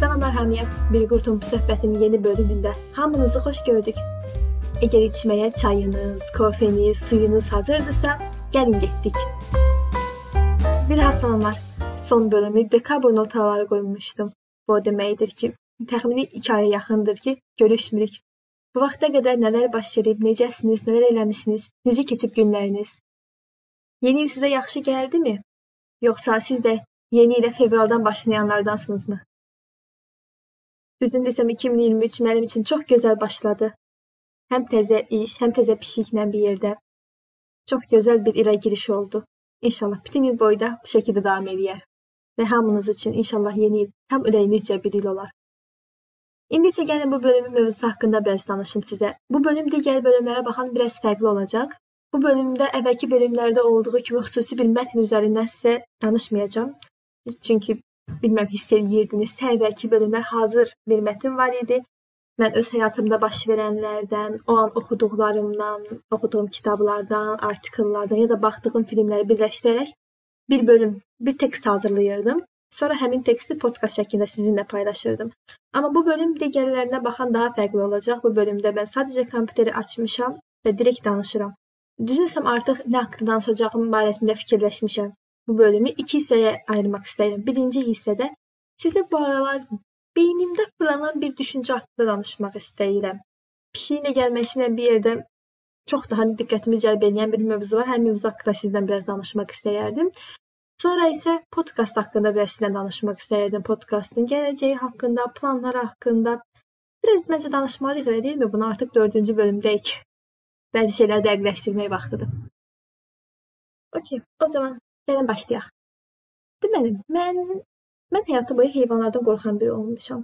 Salamlar hamıya. Bir qurtum söhbətinin yeni bölümündə hamınızı xoş gördük. Əgər içməyə çayınız, kofeniz, suyunuz hazırdırsa, gəlin getdik. Bir salamlar. Son bölümü dekabr notaları qoymuşdum. Bu o deməkdir ki, təxmini 2 aya yaxındır ki, görüşmürük. Bu vaxta qədər nələr baş verib, necəsiniz, nələr eləmisiniz, necə keçib günləriniz? Yeni il sizə yaxşı gəldimi? Yoxsa siz də yeni ilə fevraldan başlayanlardansınızmı? Düzün desəm 2023 mənim üçün çox gözəl başladı. Həm təzə iş, həm təzə pişiklə bir yerdə. Çox gözəl bir ilə giriş oldu. İnşallah bütün il boyu da bu şəkildə davam eləyər. Və hamınız üçün inşallah yeni il həm ürəyinizcə bir il olar. İndi isə gəlin bu bölümün mövzusu haqqında biraz danışım sizə. Bu bölüm digər bölümlərə baxan biraz fərqli olacaq. Bu bölümdə əvvəlki bölümlərdə olduğu kimi xüsusi bir mətn üzərindən sizə danışmayacağam. Çünki bilməm hiss eləyirdiniz, əvvəlki bölümlər hazır bir mətn var idi. Mən öz həyatımda baş verənlərdən, o an oxuduqlarımdan, oxuduğum kitablardan, artikellərdən ya da baxdığım filmləri birləşdirərək bir bölüm, bir tekst hazırlayırdım. Sonra həmin teksti podkast şəklində sizinlə paylaşırdım. Amma bu bölüm digərlərinə baxan daha fərqli olacaq. Bu bölümdə mən sadəcə kompüteri açmışam və direkt danışıram. Düzünsəm artıq nə haqqında danışacağım barəsində fikirləşmişəm bu bölümü iki hissəyə ayırmaq istəyirəm. Birinci hissədə sizə bu aralar beynimdə fırlanan bir düşüncə haqqında danışmaq istəyirəm. Pişiyinə gəlməsi ilə bir yerdə çox daha diqqətimi cəlb edən bir mövzu var. Həmin mövzu haqqında sizdən biraz danışmaq istəyərdim. Sonra isə podkast haqqında biraz sizlə danışmaq istəyirdim. Podkastın gələcəyi haqqında, planları haqqında. Biraz məncə danışmalıyıq, elə deyilmi? Bunu artıq 4-cü bölümdəyik. Bəzi şeyləri dəqiqləşdirmək vaxtıdır. Okay, o zaman Gəlin başlayaq. Deməli, mən mən həyatım boyu heyvanlardan qorxan biri olmuşam.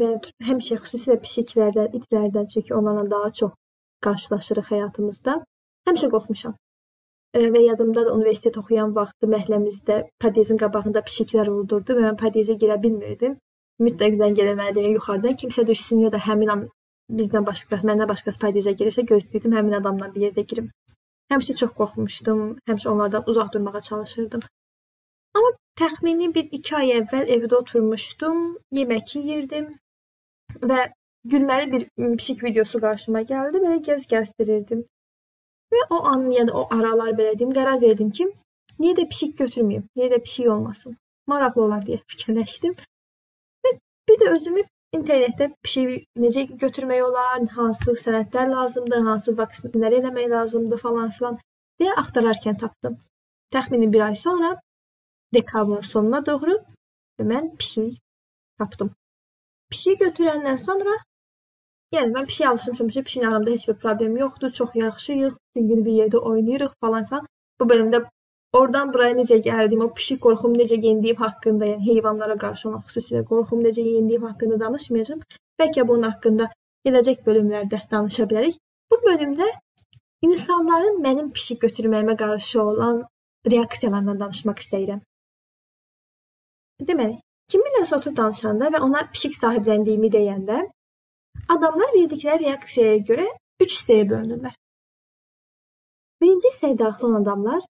Və həmişə xüsusilə pişiklərdən, itlərdən, çünki onlarla daha çox qarşılaşırıq həyatımızda. Həmişə qorxmuşam. Və yadımda da universitet oxuyan vaxtı məhəlləmizdə podyezin qabağında pişiklər olurdu və mən podyezə girə bilmirdim. Mütləq zəng eləməliydim yuxarıdan kimsə düşsün ya da həmin an bizdən başqa, məndən başqası podyezə girirsə gözləyirdim həmin adamla bir yerdə girim. Həmişə çox qorxmuşdum, həmişə onlardan uzaq durmağa çalışırdım. Amma təxmini bir 2 ay əvvəl evdə oturmuşdum, yemək yeyirdim və gülməli bir pişik videosu qarşıma gəldi, belə göz gəzdirirdim. Və o an, yəni o aralar belə deyim, qərar verdim ki, niyə də pişik götürməyim, niyə də pişik olmasın. Maraqlı olar deyə fikirləşdim. Və bir də özümü internetdə bir şey necə götürmək olar, hansı sənədlər lazımdır, hansı vaksinlər eləmək lazımdır falan filan deyə axtararkən tapdım. Təxmini bir ay sonra dekabrın sonuna doğru mən pişik tapdım. Pişik götürəndən sonra yəni mən pişiyə alışmışam pişiklə aramda heç bir problem yoxdur, çox yaxşıyıq, bütün gün bir yerdə oynayırıq falan filan. Bu bölümdə Oradan buraya necə gəldim, o pişik qorxum necə yendiyim haqqında, yəni heyvanlara qarşı olan xüsusilə qorxum necə yendiyim haqqında danışmayacağam. Bəlkə bunun haqqında gələcək bölümlərdə danışa bilərik. Bu bölümdə insanların mənim pişik götürməyimə qarşı olan reaksiyalarından danışmaq istəyirəm. Deməli, kiminləsə oturub danışanda və ona pişik sahibləndiyimi deyəndə adamlar verdikləri reaksiyaya görə 3 hissəyə bölünürlər. Birinci hissəyə daxil olan adamlar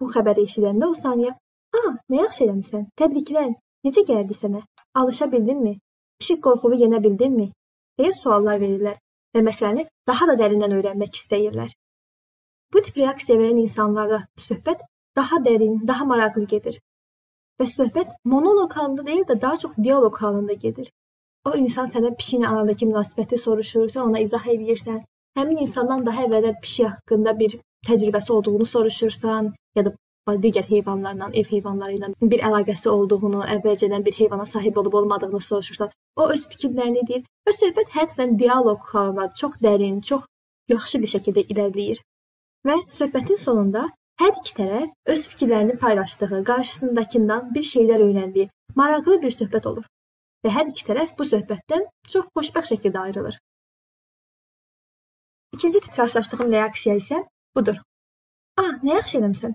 Bu xəbəri eşidəndə o saniyə "A, nə yaxşı eləmisən. Təbriklər. Necə gəldi sənə? Alışa bildinmi? Pişik qorxuvu yenə bildinmi?" deyə suallar verirlər və məsələni daha da dərindən öyrənmək istəyirlər. Bu tip reaksiya verən insanlarla söhbət daha dərin, daha maraqlı gedir. Və söhbət monoloq halında deyil də daha çox dialoq halında gedir. O insan sənə pişiklə arandakı münasibəti soruşur, sən ona izah edirsən. Həmin insandan daha əvvəllər pişik haqqında bir təcrübəsi olduğunu soruşursan, ya da digər heyvanlarla, ev heyvanları ilə bir əlaqəsi olduğunu, əvvəlcədən bir heyvana sahib olub olmadığını soruşursan, o öz fikirlərini deyir və söhbət həqiqətən dialoq halında çox dərin, çox yaxşı bir şəkildə irəliləyir. Və söhbətin sonunda hər iki tərəf öz fikirlərini paylaşdığı, qarşısındakından bir şeylər öyrəndiyi maraqlı bir söhbət olur. Və hər iki tərəf bu söhbətdən çox xoşbəxt şəkildə ayrılır. İkinci qarşılaşdığım reaksiya isə budur. Ah, nə yaxşı eləmisən.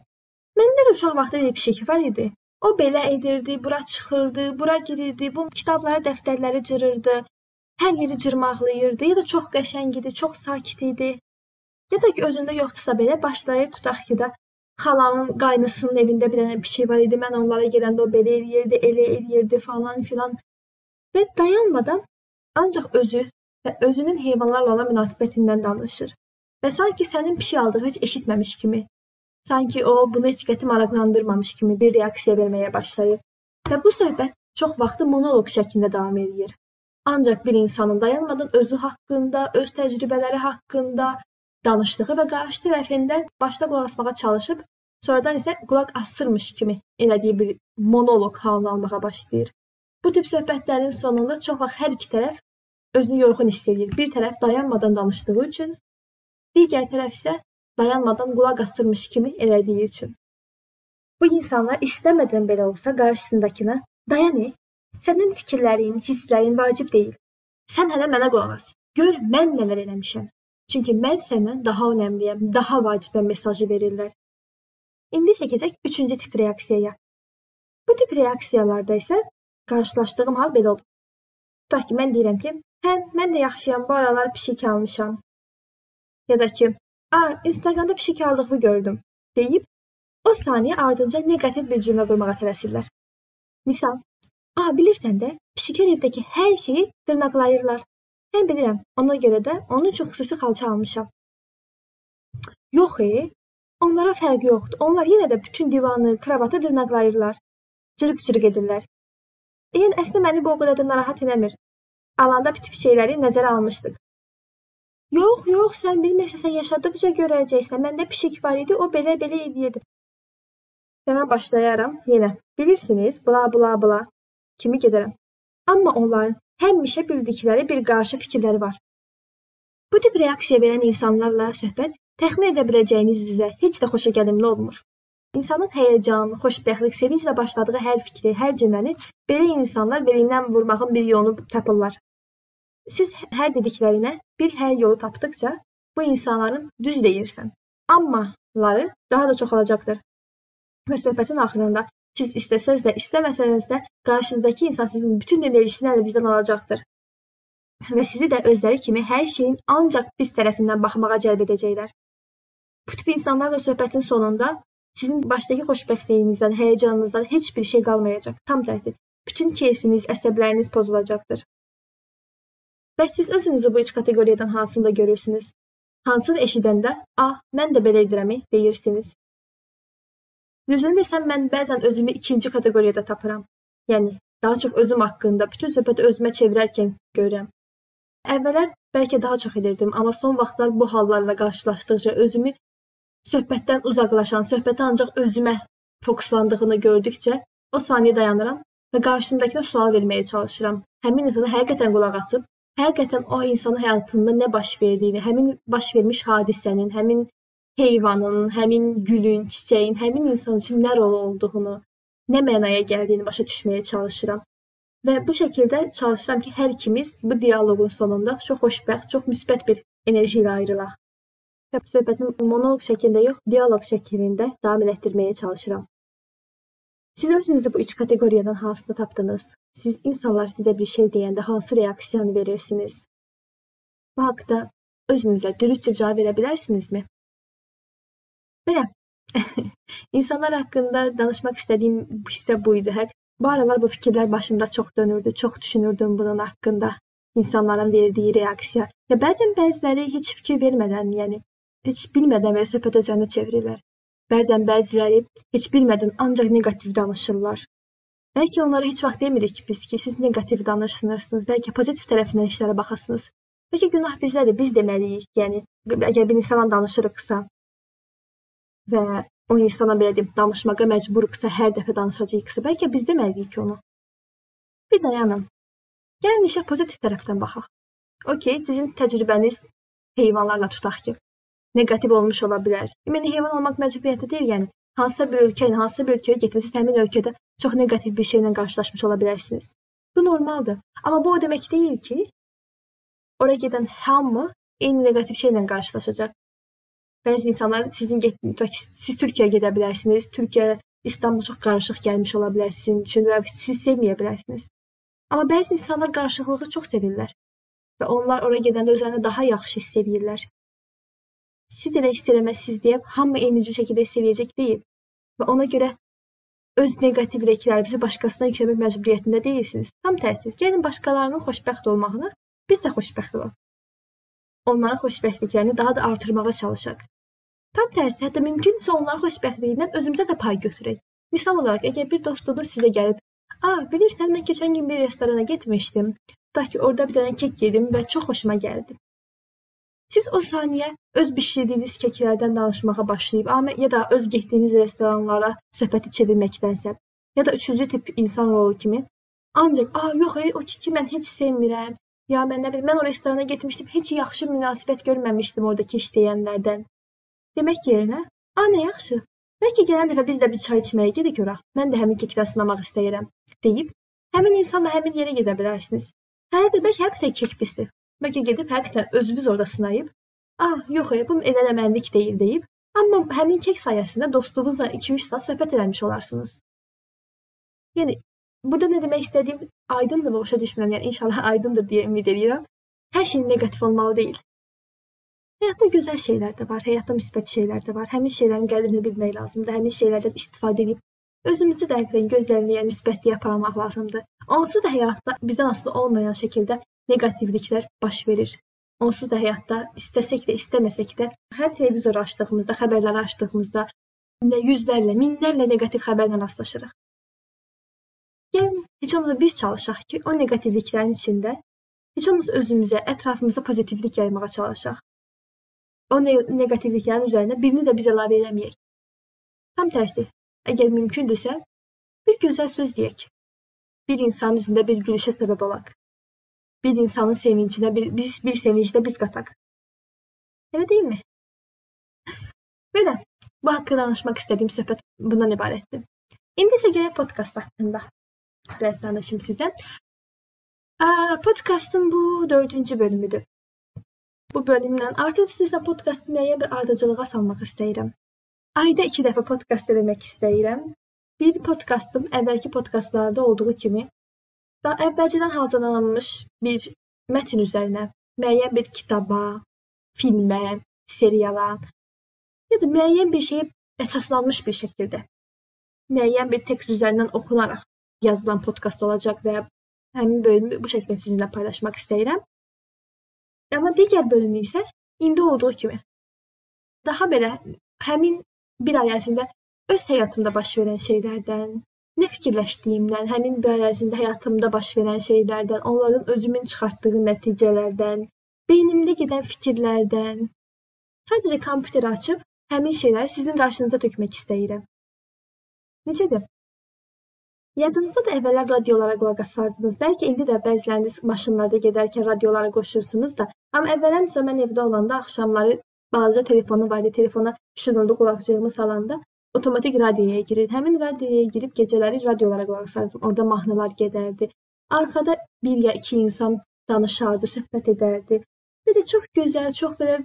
Məndə də uşaq vaxtı bir pişik var idi. O belə edirdi, bura çıxırdı, bura girirdi, bu kitabları, dəftərləri cırırdı. Hər yeri cırmaqlayırdı. Ya da çox qəşəng idi, çox sakit idi. Ya da ki, özündə yoxdursa belə başlayır tutaq ki da xalanın qaynısının evində bir dənə şey var idi. Mən onlara gələndə o belə eləyirdi, elə eləyirdi falan filan. Və dayanmadan ancaq özü və özünün heyvanlarla olan münasibətindən danışır. Və sanki sənin pişik aldığı heç eşitməmiş kimi, sanki o bunu heç qəti maraqlandırmamış kimi bir reaksiya verməyə başlayır. Və bu söhbət çox vaxtı monoloq şəklində davam edir. Ancaq bir insanın dayanmadan özü haqqında, öz təcrübələri haqqında danışdığı və qarşı tərəfindən başda qulaq asmağa çalışıb, sonradan isə qulaq asırmış kimi elədiyi bir monoloq halını almağa başlayır. Bu tip söhbətlərin sonunda çox vaxt hər iki tərəf özünü yorğun hiss edir. Bir tərəf dayanmadan danışdığı üçün, digər tərəf isə dayanmadan qulaq asırmış kimi elədiyi üçün. Bu insanlar istəmədən belə olsa qarşısındakına dayan, sənin fikirlərin, hisslərin vacib deyil. Sən hələ mənə qulaq as. Gör mən nələr eləmişəm. Çünki mən səndən daha önəmliyəm, daha vacibəm mesajı verirlər. İndi isə keçək üçüncü tip reaksiyaya. Bu tip reaksiyalarda isə qarşılaşdığım hal belə olur. Tutaq ki, mən deyirəm ki, hə, mən də yaxşıyam, bu aralar pişik almışam. Ya da ki, a, Instagramda pişik aldığımı gördüm deyib o saniyə ardınca neqativ bir cümlə qurmağa tələsirlər. Misal, a, bilirsən də, pişiklər evdəki hər şeyi dırnaqlayırlar. Mən bilirəm. Ona görə də onun üçün xüsusi xalça almışam. Yox, e. Onlara fərqi yoxdur. Onlar yenə də bütün divanı, kravatı dırnaqlayırlar. Cırıq-cırıq edirlər. Yəni əslində məni bu o qədər də narahat eləmir. Alanda bu tip şeyləri nəzərə almışdıq. Yox, yox, sən bilmirsən, sən yaşadıqca görəcəksən. Məndə pişik var idi, o belə-belə edirdi. Və mən başlayaram yenə. Bilirsiniz, bla bla bla kimi gedərəm. Amma onların həmişə bildikləri bir qarşı fikirləri var. Bu tip reaksiya verən insanlarla söhbət təxmin edə biləcəyiniz üzrə heç də xoşagəlməli olmur. İnsanın həyəcan, xoşbəxtlik, sevinclə başladığı hər fikri, hər cümləni belə insanlar belindən vurmağın bir yolunu tapırlar. Siz hər dediklərinə bir hər yolu tapdıqca bu insanların düz deyirsən, ammaları daha da çoxalacaqdır. Və söhbətin axırında Siz istəsəz də, istəməsəniz də qarşınızdakı insan sizin bütün enerjisini əlinizdən alacaqdır. Və sizi də özləri kimi hər şeyin ancaq pis tərəfindən baxmağa cəlb edəcəklər. Bu tip insanlarla söhbətin sonunda sizin başdakı xoşbəxtliyinizdən, həyəcanınızdan heç bir şey qalmayacaq. Tam tərsi, bütün keyfiniz, əsəbləriniz pozulacaqdır. Bəs siz özünüzü bu üç kateqoriyadan hansında görürsünüz? Hansını eşidəndə, "Ah, mən də belə edirəm" deyirsiniz. Düzünü desəm mən bəzən özümü ikinci kateqoriyada tapıram. Yəni daha çox özüm haqqında bütün söhbəti özümə çevirərkən görürəm. Əvvəllər bəlkə daha çox edirdim, amma son vaxtlar bu hallarla qarşılaşdıqca özümü söhbətdən uzaqlaşan, söhbətə ancaq özümə fokuslandığını gördükcə o saniyə dayanıram və qarşımdakına sual verməyə çalışıram. Həmin insana həqiqətən qulaq asıb, həqiqətən o insanın həyatında nə baş verdiyini, həmin baş vermiş hadisənin, həmin heyvanın, həmin gülün, çiçəyin, həmin insan üçün nə rolu olduğunu, nə mənaya gəldiyini başa düşməyə çalışıram. Və bu şəkildə çalışıram ki, hər ikimiz bu dialoqun sonunda çox xoşbəxt, çox müsbət bir enerji ilə ayrılaq. Və söhbətin monoloq şəklində yox, dialoq şəklində davam etdirməyə çalışıram. Siz özünüzü bu üç kateqoriyadan hansını tapdınız? Siz insanlar sizə bir şey deyəndə hansı reaksiyanı verirsiniz? Bu haqqda özünüzə dürüstcə cavab verə bilərsinizmi? Belə. İnsanlar haqqında danışmaq istədiyim hissə bu idi. Həq bu aralar bu fikirlər başımda çox dönürdü. Çox düşünürdüm bunun haqqında. İnsanların verdiyi reaksiya. Ya bəzən bəziləri heç fikir vermədən, yəni heç bilmədən və söhbət özərinə çevirirlər. Bəzən bəziləri heç bilmədən ancaq neqativ danışırlar. Bəlkə onlara heç vaxt demirik biz ki, siz neqativ danışırsınız. Bəlkə pozitiv tərəfindən işlərə baxasınız. Bəlkə günah bizdədir, biz deməliyik. Yəni əgər bir insanla danışırıqsa, və o insana belə deyim, danışmağa məcburuqsa, hər dəfə danışacağıqsa, bəlkə biz deməliyik onu. Bir dayanın. Gəlin işə pozitiv tərəfdən baxaq. Okay, sizin təcrübəniz heyvanlarla tutaq ki, neqativ olmuş ola bilər. Yəni heyvan olmaq məcburiyyəti deyil, yəni hansısa bir ölkə ilə hansısa bir ölkəyə getmisiniz, həmin ölkədə çox neqativ bir şeylə qarşılaşmış ola bilərsiniz. Bu normaldır. Amma bu o demək deyil ki, ora gedən hamı eyni neqativ şeylə qarşılaşacaq. Bəzi insanlar sizin getdiyiniz, siz Türkiyəyə gedə bilərsiniz. Türkiyə, İstanbul çox qarışıq gəlmiş ola bilər sizin üçün və siz sevməyə bilərsiniz. Amma bəzi insanlar qarışıqlığı çox sevirlər və onlar ora gedəndə özlərini daha yaxşı hiss edirlər. Siz elə hiss eləməsiniz deyə hamı eyni cür şəkildə hiss eləyəcək deyil. Və ona görə öz neqativ rəklərinizi başqasına yükləmək məcburiyyətində deyilsiniz. Tam tərsi. Gəlin başqalarının xoşbəxt olmağına biz də xoşbəxt olaq. Onların xoşbəxtliklərini daha da artırmağa çalışaq. Tam tərsi, hətta mümkünsə onların xoşbəxtliyindən özümüzə də pay götürək. Misal olaraq, əgər bir dostunuz sizə gəlib, "A, bilirsən, mən keçən gün bir restorana getmişdim. Tutaq ki, orada bir dənə kek yedim və çox xoşuma gəldi." Siz o saniyə öz bişirdiyiniz keklərdən danışmağa başlayıb, amma ya da öz getdiyiniz restoranlara söhbəti çevirməkdənsə, ya da üçüncü tip insan rolu kimi ancaq, "A, yox, ey, o keki mən heç sevmirəm." Ya mən nə bilim, mən o restorana getmişdim, heç yaxşı münasibət görməmişdim oradakı işləyənlərdən. Demək yerinə, "A, nə yaxşı. Bəlkə gələn dəfə biz də bir çay içməyə gedək ora. Mən də həmin kekdən sınamaq istəyirəm." deyib həmin insanla həmin yerə gedə bilərsiniz. Hə, bəlkə həqiqətən kek pisdir. Bəlkə gedib həqiqətən özünüz orada sınayıb, "Ah, yox, e, bu elə də mənlik deyil" deyib, amma həmin kek sayəsində dostluğunuzla 2-3 saat söhbət eləmiş olarsınız. Yəni burada nə demək istədiyim aydındır, başa düşmürəm. Yəni inşallah aydındır deyə ümid edirəm. Hər şey neqativ olmalı deyil. Həyatda gözəl şeylər də var, həyatda müsbət şeylər də var. Həmin şeylərin qədrini bilmək lazımdır. Həmin şeylərdən istifadə edib özümüzü də həqiqətən gözəlliyə, müsbətliyə aparmaq lazımdır. Onsuz da həyatda bizdən asılı olmayan şəkildə neqativliklər baş verir. Onsuz da həyatda istəsək də, istəməsək də hər televizor açdığımızda, xəbərləri açdığımızda nə yüzlərlə, minlərlə neqativ xəbərlə rastlaşırıq. Gəlin heç olmasa biz çalışaq ki, o neqativliklərin içində heç olmasa özümüzə, ətrafımıza pozitivlik yaymağa çalışaq. O ne neqativliklərin üzərinə birini də biz əlavə eləməyək. Tam tərsi, əgər mümkündürsə, bir gözəl söz deyək. Bir insanın üzündə bir gülüşə səbəb olaq bir insanın sevincinə bir, biz bir sevincdə biz qataq. Elə deyilmi? Belə bu haqqında danışmaq istədiyim söhbət bundan ibarətdir. İndi isə gələk podkast haqqında biraz danışım sizə. Podkastın bu 4-cü bölümüdür. Bu bölümlə artıq sizə podkastı müəyyən bir ardıcılığa salmaq istəyirəm. Ayda 2 dəfə podkast eləmək istəyirəm. Bir podkastım əvvəlki podkastlarda olduğu kimi Daha əvvəlcədən hazırlanmış bir mətn üzərinə, müəyyən bir kitaba, filmə, seriala ya da müəyyən bir şeyə əsaslanmış bir şəkildə müəyyən bir tekst üzərindən oxunaraq yazılan podkast olacaq və həmin bölümü bu şəkildə sizinlə paylaşmaq istəyirəm. Amma digər bölümü isə indi olduğu kimi daha belə həmin bir ay ərzində öz həyatımda baş verən şeylərdən, Nə fikirləşdiyimdən, həmin bir ay ərzində həyatımda baş verən şeylərdən, onların özümün çıxartdığı nəticələrdən, beynimdə gedən fikirlərdən sadəcə kompüteri açıb həmin şeyləri sizin qarşınıza tökmək istəyirəm. Necədir? Yadınızda da əvvəllər radiolara qulaq asardınız. Bəlkə indi də bəziləriniz maşınlarda gedərkən radiolara qoşursunuz da. Amma əvvələn mən evdə olanda axşamları balaca telefonu var idi. Telefona şırıldı qulaqcığımı salanda otomatik radioya girir. Həmin radioya girib gecələri radiolara qulaq asardım. Orada mahnılar gedərdi. Arxada bir ya iki insan danışardı, söhbət edərdi. Belə çox gözəl, çox belə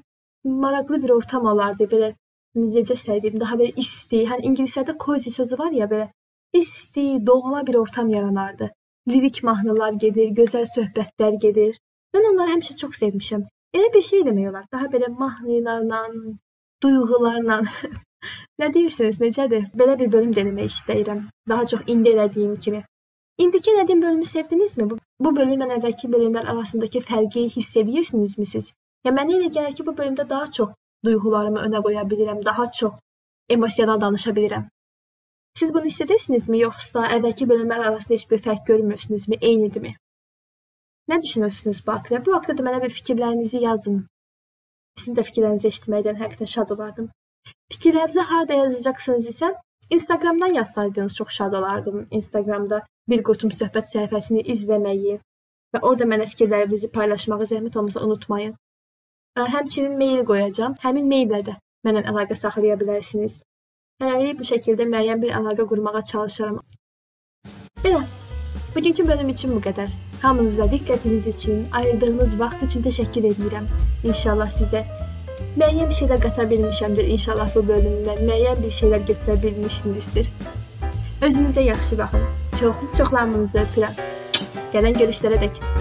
maraqlı bir ortam olardı. Belə necə sevdim, daha belə isti. Hani ingiliscədə cozy sözü var ya belə isti, doğma bir ortam yaranardı. Lirik mahnılar gedir, gözəl söhbətlər gedir. Mən onları həmişə çox sevmişəm. Elə bir şey demək olar. Daha belə mahnılarla, duyğularla Nə deyirsiniz, necədir? Belə bir bölüm denemək istəyirəm. Daha çox indi elədiyim kimi. İndiki elədiyim bölümü sevdinizmi? Bu, bu bölümlə əvvəlki bölümlər arasındakı fərqi hiss edirsinizmi siz? Ya mənə elə gəlir ki, bu bölümdə daha çox duyğularımı önə qoya bilirəm, daha çox emosional danışa bilirəm. Siz bunu hiss edirsinizmi, yoxsa əvvəlki bölümlər arasında heç bir fərq görmürsünüzmü, eynidirmi? Nə düşünürsünüz bu haqqda? Bu haqqda da mənə bir fikirlərinizi yazın. Sizin də fikirlərinizi eşitməkdən həqiqətən şad olardım. Fikirlərinizi harda yazacaqsınız isə Instagramdan yazsaydınız çox şad olardım. Instagramda bir qutum söhbət səhifəsini izləməyi və orada mənə fikirlərinizi paylaşmağı zəhmət olmasa unutmayın. Həmçinin mail qoyacağam. Həmin maillə də mənlə əlaqə saxlaya bilərsiniz. Hələlik bu şəkildə müəyyən bir əlaqə qurmağa çalışıram. Belə. Bugünkü bölüm üçün bu qədər. Hamınıza diqqətiniz üçün, ayırdığınız vaxt üçün təşəkkür edirəm. İnşallah sizə müəyyən bir şeylər qata bilmişəmdir inşallah bu bölümdən. Müəyyən bir şeylər götürə bilmişsinizdir. Özünüzə yaxşı baxın. Çox, çoxlarınızı öpürəm. Gələn görüşlərə dək.